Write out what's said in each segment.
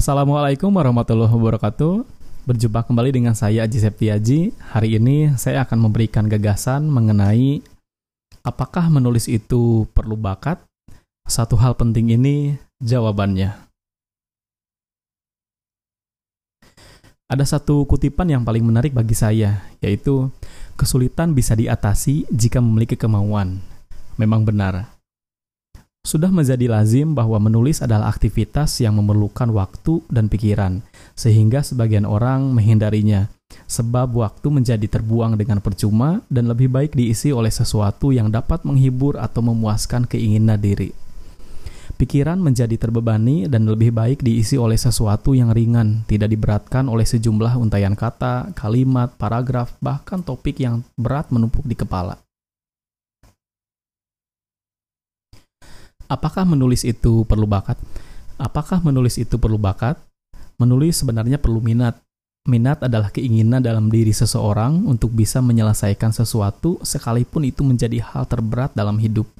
Assalamualaikum warahmatullahi wabarakatuh. Berjumpa kembali dengan saya Aji Septiaji. Hari ini saya akan memberikan gagasan mengenai apakah menulis itu perlu bakat? Satu hal penting ini jawabannya. Ada satu kutipan yang paling menarik bagi saya, yaitu kesulitan bisa diatasi jika memiliki kemauan. Memang benar, sudah menjadi lazim bahwa menulis adalah aktivitas yang memerlukan waktu dan pikiran, sehingga sebagian orang menghindarinya, sebab waktu menjadi terbuang dengan percuma dan lebih baik diisi oleh sesuatu yang dapat menghibur atau memuaskan keinginan diri. Pikiran menjadi terbebani dan lebih baik diisi oleh sesuatu yang ringan, tidak diberatkan oleh sejumlah untayan kata, kalimat, paragraf, bahkan topik yang berat menumpuk di kepala. Apakah menulis itu perlu bakat? Apakah menulis itu perlu bakat? Menulis sebenarnya perlu minat. Minat adalah keinginan dalam diri seseorang untuk bisa menyelesaikan sesuatu sekalipun itu menjadi hal terberat dalam hidup.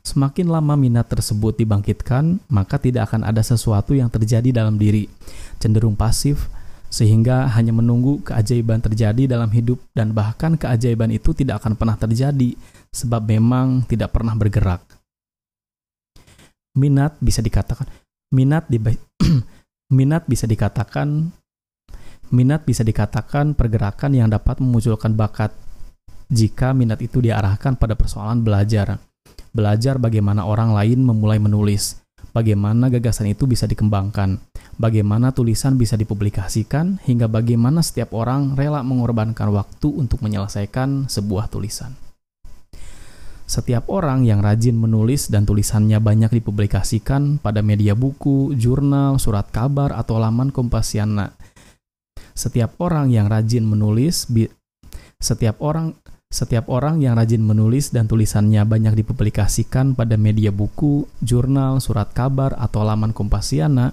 Semakin lama minat tersebut dibangkitkan, maka tidak akan ada sesuatu yang terjadi dalam diri, cenderung pasif, sehingga hanya menunggu keajaiban terjadi dalam hidup dan bahkan keajaiban itu tidak akan pernah terjadi sebab memang tidak pernah bergerak minat bisa dikatakan minat di minat bisa dikatakan minat bisa dikatakan pergerakan yang dapat memunculkan bakat jika minat itu diarahkan pada persoalan belajar. Belajar bagaimana orang lain memulai menulis, bagaimana gagasan itu bisa dikembangkan, bagaimana tulisan bisa dipublikasikan, hingga bagaimana setiap orang rela mengorbankan waktu untuk menyelesaikan sebuah tulisan. Setiap orang yang rajin menulis dan tulisannya banyak dipublikasikan pada media buku, jurnal, surat kabar, atau laman Kompasiana. Setiap orang yang rajin menulis, setiap orang setiap orang yang rajin menulis dan tulisannya banyak dipublikasikan pada media buku, jurnal, surat kabar, atau laman Kompasiana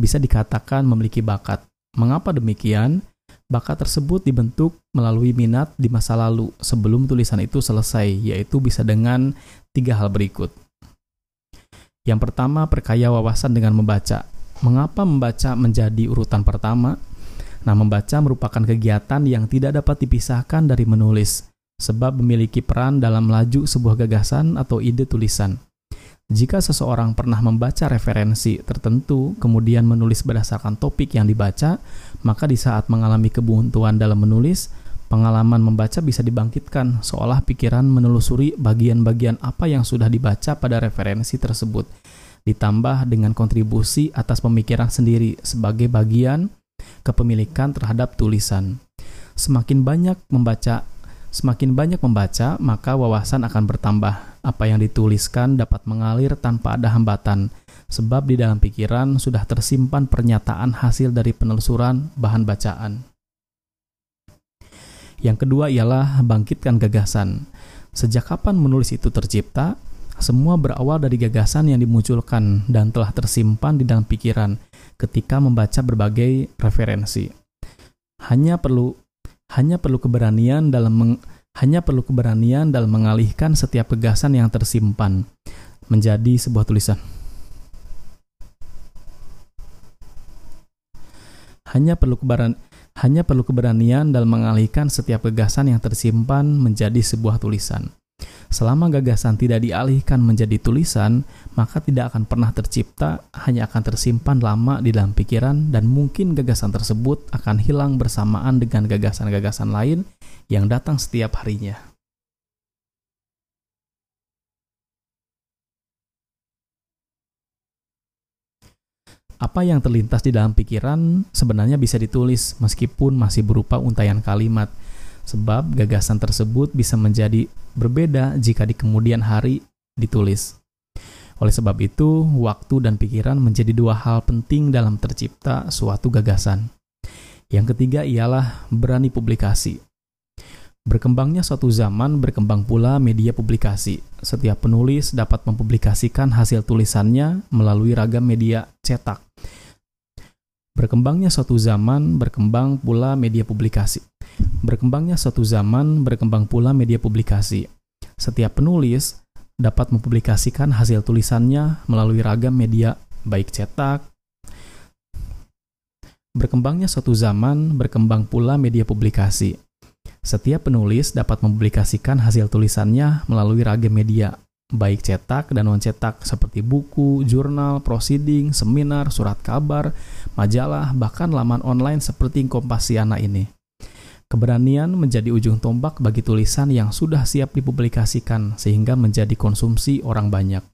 bisa dikatakan memiliki bakat. Mengapa demikian? Bakat tersebut dibentuk melalui minat di masa lalu sebelum tulisan itu selesai, yaitu bisa dengan tiga hal berikut. Yang pertama, perkaya wawasan dengan membaca. Mengapa membaca menjadi urutan pertama? Nah, membaca merupakan kegiatan yang tidak dapat dipisahkan dari menulis, sebab memiliki peran dalam laju sebuah gagasan atau ide tulisan. Jika seseorang pernah membaca referensi tertentu, kemudian menulis berdasarkan topik yang dibaca, maka di saat mengalami kebuntuan dalam menulis, pengalaman membaca bisa dibangkitkan, seolah pikiran menelusuri bagian-bagian apa yang sudah dibaca pada referensi tersebut, ditambah dengan kontribusi atas pemikiran sendiri sebagai bagian kepemilikan terhadap tulisan. Semakin banyak membaca Semakin banyak membaca, maka wawasan akan bertambah. Apa yang dituliskan dapat mengalir tanpa ada hambatan, sebab di dalam pikiran sudah tersimpan pernyataan hasil dari penelusuran bahan bacaan. Yang kedua ialah bangkitkan gagasan. Sejak kapan menulis itu tercipta? Semua berawal dari gagasan yang dimunculkan dan telah tersimpan di dalam pikiran ketika membaca berbagai referensi. Hanya perlu hanya perlu keberanian dalam meng, hanya perlu keberanian dalam mengalihkan setiap gagasan yang tersimpan menjadi sebuah tulisan. Hanya perlu keberanian hanya perlu keberanian dalam mengalihkan setiap gagasan yang tersimpan menjadi sebuah tulisan. Selama gagasan tidak dialihkan menjadi tulisan, maka tidak akan pernah tercipta, hanya akan tersimpan lama di dalam pikiran dan mungkin gagasan tersebut akan hilang bersamaan dengan gagasan-gagasan lain yang datang setiap harinya. Apa yang terlintas di dalam pikiran sebenarnya bisa ditulis meskipun masih berupa untayan kalimat – sebab gagasan tersebut bisa menjadi berbeda jika di kemudian hari ditulis. Oleh sebab itu, waktu dan pikiran menjadi dua hal penting dalam tercipta suatu gagasan. Yang ketiga ialah berani publikasi. Berkembangnya suatu zaman, berkembang pula media publikasi. Setiap penulis dapat mempublikasikan hasil tulisannya melalui ragam media cetak. Berkembangnya suatu zaman, berkembang pula media publikasi. Berkembangnya suatu zaman, berkembang pula media publikasi. Setiap penulis dapat mempublikasikan hasil tulisannya melalui ragam media, baik cetak, Berkembangnya suatu zaman, berkembang pula media publikasi. Setiap penulis dapat mempublikasikan hasil tulisannya melalui ragam media, baik cetak dan non-cetak seperti buku, jurnal, proceeding, seminar, surat kabar, majalah, bahkan laman online seperti Kompasiana ini. Keberanian menjadi ujung tombak bagi tulisan yang sudah siap dipublikasikan sehingga menjadi konsumsi orang banyak.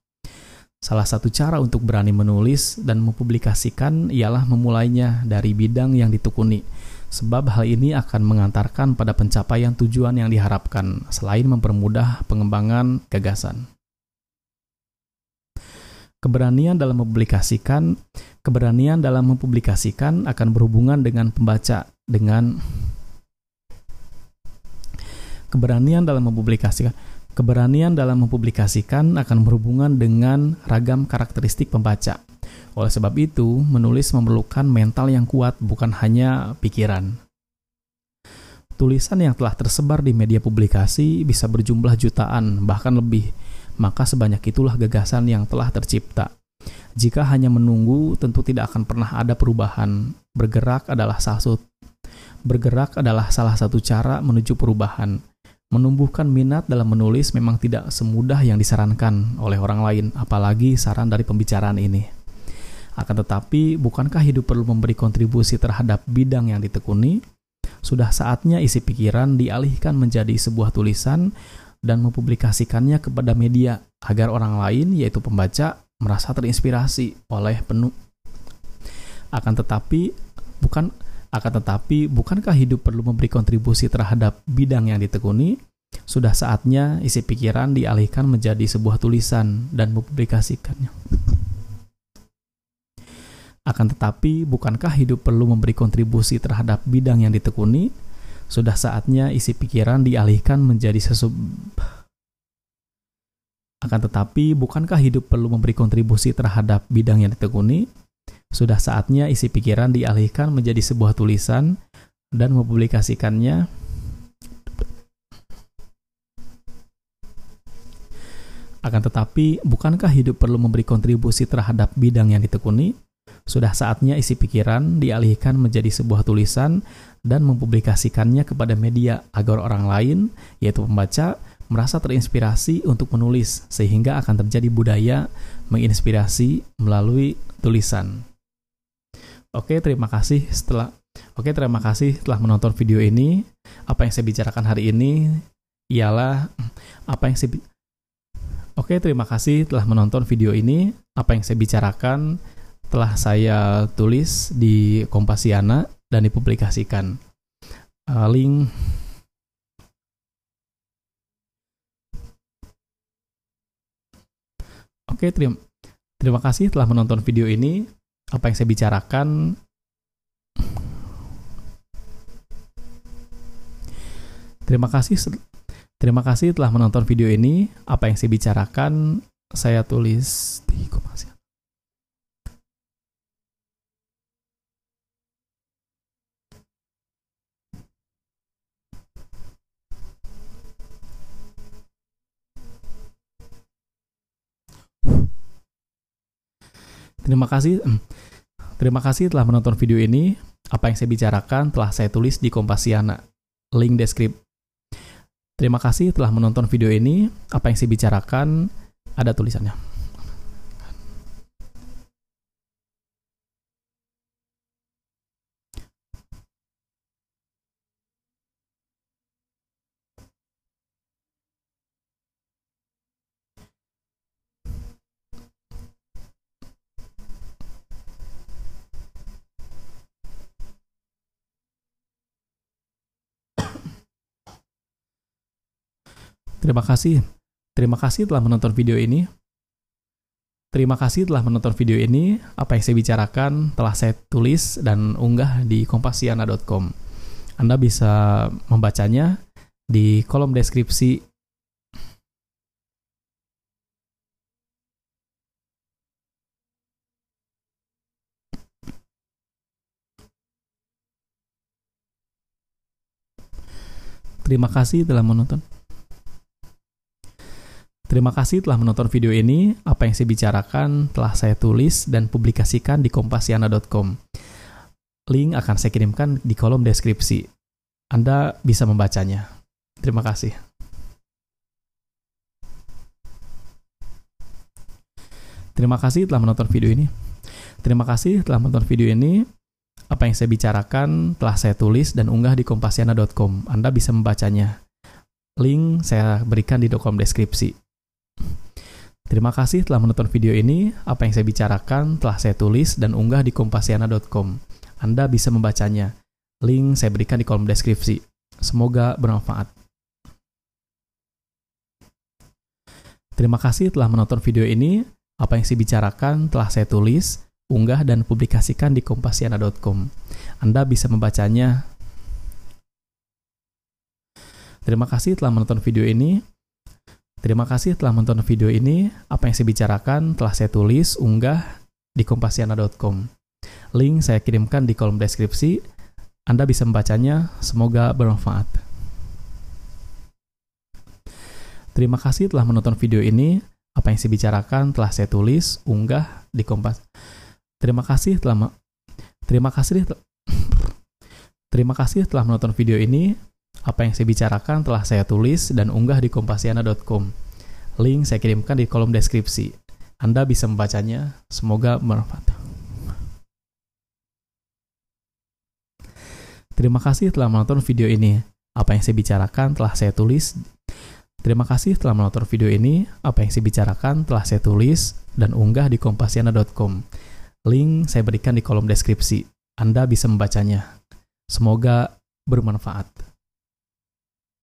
Salah satu cara untuk berani menulis dan mempublikasikan ialah memulainya dari bidang yang ditekuni, sebab hal ini akan mengantarkan pada pencapaian tujuan yang diharapkan, selain mempermudah pengembangan gagasan. Keberanian dalam mempublikasikan, keberanian dalam mempublikasikan akan berhubungan dengan pembaca dengan keberanian dalam mempublikasikan Keberanian dalam mempublikasikan akan berhubungan dengan ragam karakteristik pembaca. Oleh sebab itu, menulis memerlukan mental yang kuat, bukan hanya pikiran. Tulisan yang telah tersebar di media publikasi bisa berjumlah jutaan, bahkan lebih, maka sebanyak itulah gagasan yang telah tercipta. Jika hanya menunggu, tentu tidak akan pernah ada perubahan. Bergerak adalah salah satu bergerak adalah salah satu cara menuju perubahan. Menumbuhkan minat dalam menulis memang tidak semudah yang disarankan oleh orang lain, apalagi saran dari pembicaraan ini. Akan tetapi, bukankah hidup perlu memberi kontribusi terhadap bidang yang ditekuni? Sudah saatnya isi pikiran dialihkan menjadi sebuah tulisan dan mempublikasikannya kepada media agar orang lain, yaitu pembaca, merasa terinspirasi oleh penuh. Akan tetapi, bukan akan tetapi, bukankah hidup perlu memberi kontribusi terhadap bidang yang ditekuni? Sudah saatnya isi pikiran dialihkan menjadi sebuah tulisan dan mempublikasikannya. Akan tetapi, bukankah hidup perlu memberi kontribusi terhadap bidang yang ditekuni? Sudah saatnya isi pikiran dialihkan menjadi sesuatu akan tetapi, bukankah hidup perlu memberi kontribusi terhadap bidang yang ditekuni? Sudah saatnya isi pikiran dialihkan menjadi sebuah tulisan dan mempublikasikannya Akan tetapi, bukankah hidup perlu memberi kontribusi terhadap bidang yang ditekuni? Sudah saatnya isi pikiran dialihkan menjadi sebuah tulisan dan mempublikasikannya kepada media agar orang lain, yaitu pembaca, merasa terinspirasi untuk menulis, sehingga akan terjadi budaya menginspirasi melalui tulisan. Oke, terima kasih setelah Oke, terima kasih telah menonton video ini. Apa yang saya bicarakan hari ini ialah apa yang saya Oke, terima kasih telah menonton video ini. Apa yang saya bicarakan telah saya tulis di Kompasiana dan dipublikasikan. Uh, link Oke, terima, terima kasih telah menonton video ini apa yang saya bicarakan Terima kasih terima kasih telah menonton video ini. Apa yang saya bicarakan saya tulis di Terima kasih. Terima kasih telah menonton video ini. Apa yang saya bicarakan telah saya tulis di Kompasiana. Link deskrip. Terima kasih telah menonton video ini. Apa yang saya bicarakan ada tulisannya. Terima kasih. Terima kasih telah menonton video ini. Terima kasih telah menonton video ini. Apa yang saya bicarakan telah saya tulis dan unggah di kompasiana.com. Anda bisa membacanya di kolom deskripsi Terima kasih telah menonton. Terima kasih telah menonton video ini. Apa yang saya bicarakan telah saya tulis dan publikasikan di kompasiana.com. Link akan saya kirimkan di kolom deskripsi. Anda bisa membacanya. Terima kasih. Terima kasih telah menonton video ini. Terima kasih telah menonton video ini. Apa yang saya bicarakan telah saya tulis dan unggah di kompasiana.com. Anda bisa membacanya. Link saya berikan di kolom deskripsi. Terima kasih telah menonton video ini. Apa yang saya bicarakan telah saya tulis dan unggah di kompasiana.com. Anda bisa membacanya. Link saya berikan di kolom deskripsi. Semoga bermanfaat. Terima kasih telah menonton video ini. Apa yang saya bicarakan telah saya tulis, unggah, dan publikasikan di kompasiana.com. Anda bisa membacanya. Terima kasih telah menonton video ini. Terima kasih telah menonton video ini. Apa yang saya bicarakan telah saya tulis, unggah di kompasiana.com. Link saya kirimkan di kolom deskripsi. Anda bisa membacanya. Semoga bermanfaat. Terima kasih telah menonton video ini. Apa yang saya bicarakan telah saya tulis, unggah di Kompas. Terima kasih telah Terima kasih Terima kasih telah menonton video ini. Apa yang saya bicarakan telah saya tulis dan unggah di kompasiana.com. Link saya kirimkan di kolom deskripsi. Anda bisa membacanya. Semoga bermanfaat. Terima kasih telah menonton video ini. Apa yang saya bicarakan telah saya tulis. Terima kasih telah menonton video ini. Apa yang saya bicarakan telah saya tulis dan unggah di kompasiana.com. Link saya berikan di kolom deskripsi. Anda bisa membacanya. Semoga bermanfaat.